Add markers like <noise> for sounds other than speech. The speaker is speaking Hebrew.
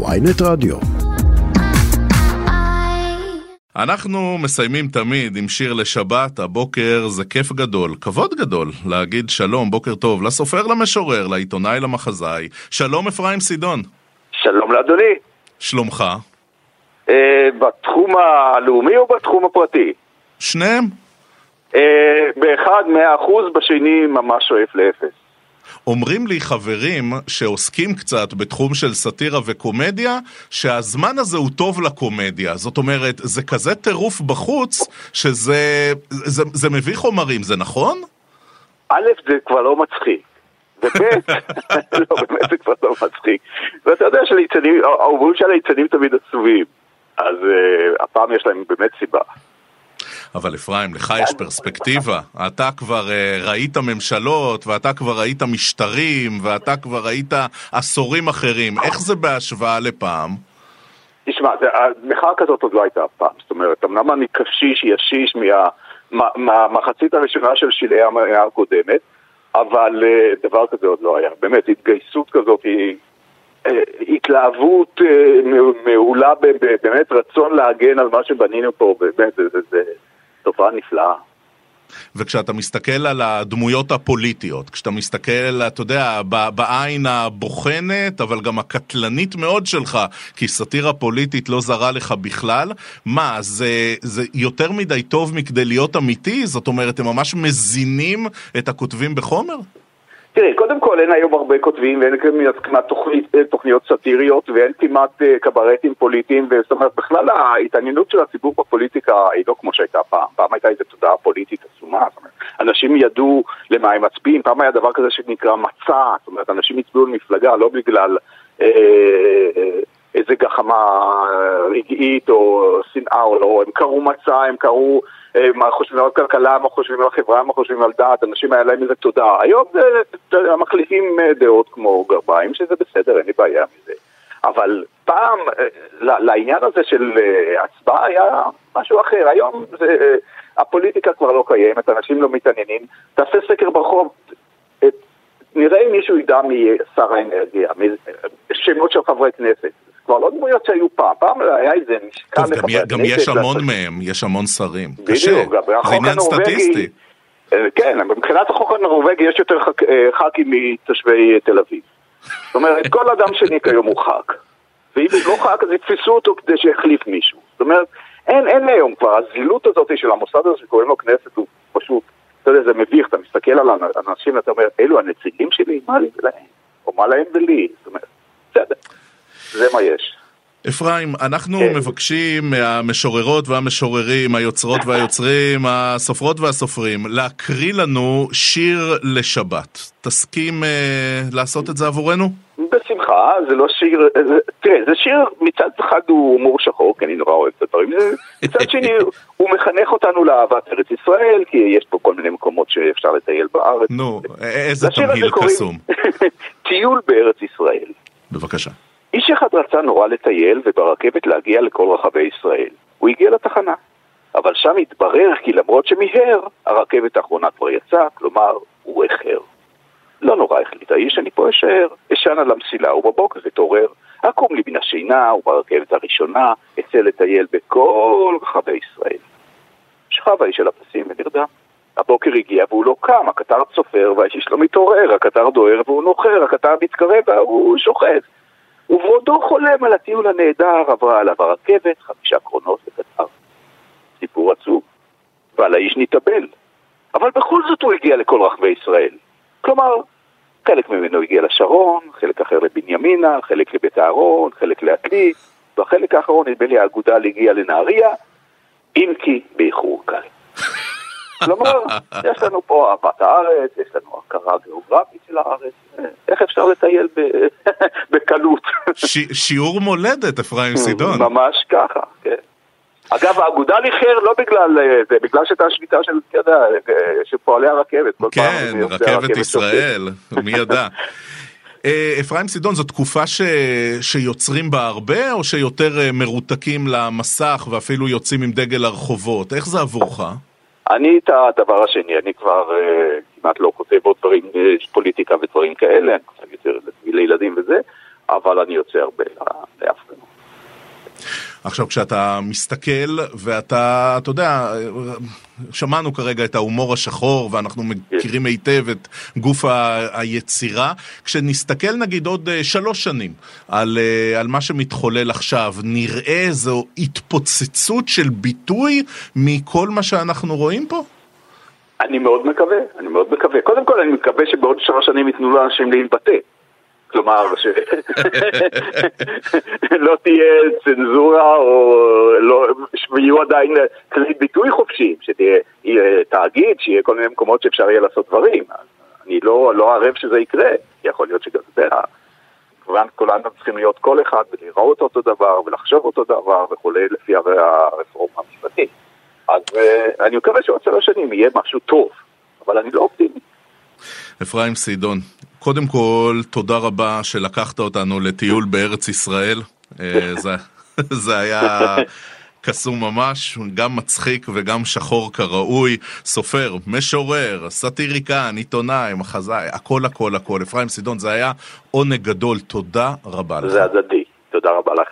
ויינט רדיו. אנחנו מסיימים תמיד עם שיר לשבת, הבוקר זה כיף גדול, כבוד גדול, להגיד שלום, בוקר טוב, לסופר למשורר, לעיתונאי למחזאי, שלום אפרים סידון. שלום לאדוני. שלומך? אה, בתחום הלאומי או בתחום הפרטי? שניהם. אה, באחד מאה אחוז, בשני ממש שואף לאפס. אומרים לי חברים שעוסקים קצת בתחום של סאטירה וקומדיה, שהזמן הזה הוא טוב לקומדיה. זאת אומרת, זה כזה טירוף בחוץ, שזה זה, זה מביא חומרים, זה נכון? א', זה כבר לא מצחיק. וב', <laughs> לא, באמת זה כבר לא מצחיק. ואתה יודע שהאומרים של הליצנים תמיד עצובים. אז uh, הפעם יש להם באמת סיבה. אבל אפרים, לך יש פרספקטיבה. אתה כבר uh, ראית ממשלות, ואתה כבר ראית משטרים, ואתה כבר ראית עשורים אחרים. איך זה בהשוואה לפעם? תשמע, המחאה כזאת עוד לא הייתה אף פעם. זאת אומרת, אמנם אני קשיש, ישיש מהמחצית הראשונה של שלהי המאה הקודמת, אבל uh, דבר כזה עוד לא היה. באמת, התגייסות כזאת היא... התלהבות מעולה, באמת רצון להגן על מה שבנינו פה, באמת, זה, זה, זה תופעה נפלאה. וכשאתה מסתכל על הדמויות הפוליטיות, כשאתה מסתכל, אתה יודע, בעין הבוחנת, אבל גם הקטלנית מאוד שלך, כי סאטירה פוליטית לא זרה לך בכלל, מה, זה, זה יותר מדי טוב מכדי להיות אמיתי? זאת אומרת, הם ממש מזינים את הכותבים בחומר? תראה, קודם כל אין היום הרבה כותבים ואין כמעט תוכנית, תוכניות סאטיריות ואין כמעט אה, קברטים פוליטיים וזאת אומרת בכלל ההתעניינות של הציבור בפוליטיקה היא לא כמו שהייתה פעם, פעם הייתה איזו תודעה פוליטית עצומה, זאת אומרת, אנשים ידעו למה הם מצביעים, פעם היה דבר כזה שנקרא מצע, זאת אומרת אנשים הצביעו למפלגה לא בגלל אה, אה, איזה גחמה רגעית או שנאה או לא, הם קראו מצע, הם קראו אה, מה חושבים על כלכלה, מה חושבים על חברה, מה חושבים על דת, אנשים היה להם איזה תודעה. היום זה, מחליפים אה, דעות כמו גרביים, שזה בסדר, אין לי בעיה מזה. אבל פעם, אה, לעניין הזה של הצבעה היה משהו אחר. היום זה, הפוליטיקה כבר לא קיימת, אנשים לא מתעניינים. תעשה סקר ברחוב, נראה אם מישהו ידע מי שר האנרגיה, שמות של חברי כנסת. כבר לא דמויות שהיו פעם, פעם היה איזה משקל לחברי הכנסת. טוב, גם יש המון מהם, יש המון שרים. קשה, זה עניין סטטיסטי. אה, כן, מבחינת החוק הנורבגי יש יותר אה, ח"כים מתושבי תל אביב. זאת אומרת, כל אדם שני כיום הוא ח"כ. ואם הוא לא ח"כ אז יתפסו אותו כדי שיחליף מישהו. זאת אומרת, אין, אין היום כבר, הזילות הזאת של המוסד הזה שקוראים לו כנסת הוא פשוט, אתה יודע, זה מביך, אתה מסתכל על אנשים ואתה אומר, אלו הנציגים שלי? מה לי ולהם? או מה להם ולי? זאת אומרת. זה מה יש. אפרים, אנחנו כן. מבקשים מהמשוררות והמשוררים, היוצרות והיוצרים, הסופרות והסופרים, להקריא לנו שיר לשבת. תסכים אה, לעשות את זה עבורנו? בשמחה, זה לא שיר, זה, תראה, זה שיר מצד אחד הוא הומור שחור, כי אני נורא אוהב את הדברים, מצד שני <laughs> הוא מחנך אותנו לאהבת ארץ ישראל, כי יש פה כל מיני מקומות שאפשר לטייל בארץ. נו, איזה תמהיל קסום. <laughs> טיול בארץ ישראל. בבקשה. איש אחד רצה נורא לטייל וברכבת להגיע לכל רחבי ישראל. הוא הגיע לתחנה. אבל שם התברר כי למרות שמיהר, הרכבת האחרונה כבר יצאה, כלומר, הוא איחר. לא נורא החליט האיש, אני פה אשאר. אשן על המסילה, ובבוקר התעורר. אקום לי מן השינה, וברכבת הראשונה אצא לטייל בכל רחבי ישראל. שכב האיש על הפסים ונרדם. הבוקר הגיע והוא לא קם, הקטר צופר והאיש לא מתעורר, הקטר דוהר והוא נוחר, הקטר מתקרב והוא שוכב. ובעודו חולם על הטיול הנהדר עברה עליו הרכבת, חמישה קרונות וכתב. סיפור עצוב. ועל האיש נתאבל. אבל בכל זאת הוא הגיע לכל רחבי ישראל. כלומר, חלק ממנו הגיע לשרון, חלק אחר לבנימינה, חלק לבית אהרון, חלק לעתלית, והחלק האחרון, נדמה לי, האגודל הגיע לנהריה, אם כי באיחור קל. כלומר, יש לנו פה אהבת הארץ, יש לנו הכרה גיאוגרפית של הארץ, איך אפשר לטייל <laughs> בקלות? שיעור מולדת, אפרים סידון. ממש ככה, כן. אגב, האגודה איחר לא בגלל אה, זה, בגלל שהייתה שביתה של, אתה יודע, אה, של פועלי הרכבת. כן, רכבת ישראל, מי ידע. <laughs> אה, אפרים סידון, זו תקופה ש... שיוצרים בה הרבה, או שיותר מרותקים למסך ואפילו יוצאים עם דגל הרחובות? איך זה עבורך? אני את הדבר השני, אני כבר uh, כמעט לא כותב עוד דברים, יש פוליטיקה ודברים כאלה, אני כותב יותר לילדים וזה, אבל אני יוצא הרבה להפגנות. עכשיו, כשאתה מסתכל ואתה, אתה יודע, שמענו כרגע את ההומור השחור ואנחנו מכירים היטב את גוף ה- היצירה. כשנסתכל נגיד עוד אה, שלוש שנים על, אה, על מה שמתחולל עכשיו, נראה איזו התפוצצות של ביטוי מכל מה שאנחנו רואים פה? אני מאוד מקווה, אני מאוד מקווה. קודם כל, אני מקווה שבעוד שלוש שנים ייתנו לאנשים להתבטא. כלומר, שלא <laughs> תהיה צנזורה או לא, שיהיו עדיין כלי ביטוי חופשיים, שתהיה תאגיד, שיהיה כל מיני מקומות שאפשר יהיה לעשות דברים. אני לא, לא ערב שזה יקרה, יכול להיות שגם זה, כמובן כולנו צריכים להיות כל אחד ולראות אותו דבר ולחשוב אותו דבר וכולי לפי הרפורמה המשפטית. אז uh, אני מקווה שעוד שלוש שנים יהיה משהו טוב, אבל אני לא אופטימי. אפרים סידון, קודם כל, תודה רבה שלקחת אותנו לטיול בארץ ישראל. אה, זה, <laughs> זה היה קסום ממש, גם מצחיק וגם שחור כראוי. סופר, משורר, סאטיריקן, עיתונאי, מחזאי, הכל הכל הכל. אפרים סידון, זה היה עונג גדול, תודה רבה לך. זה הדדי, תודה רבה לכם.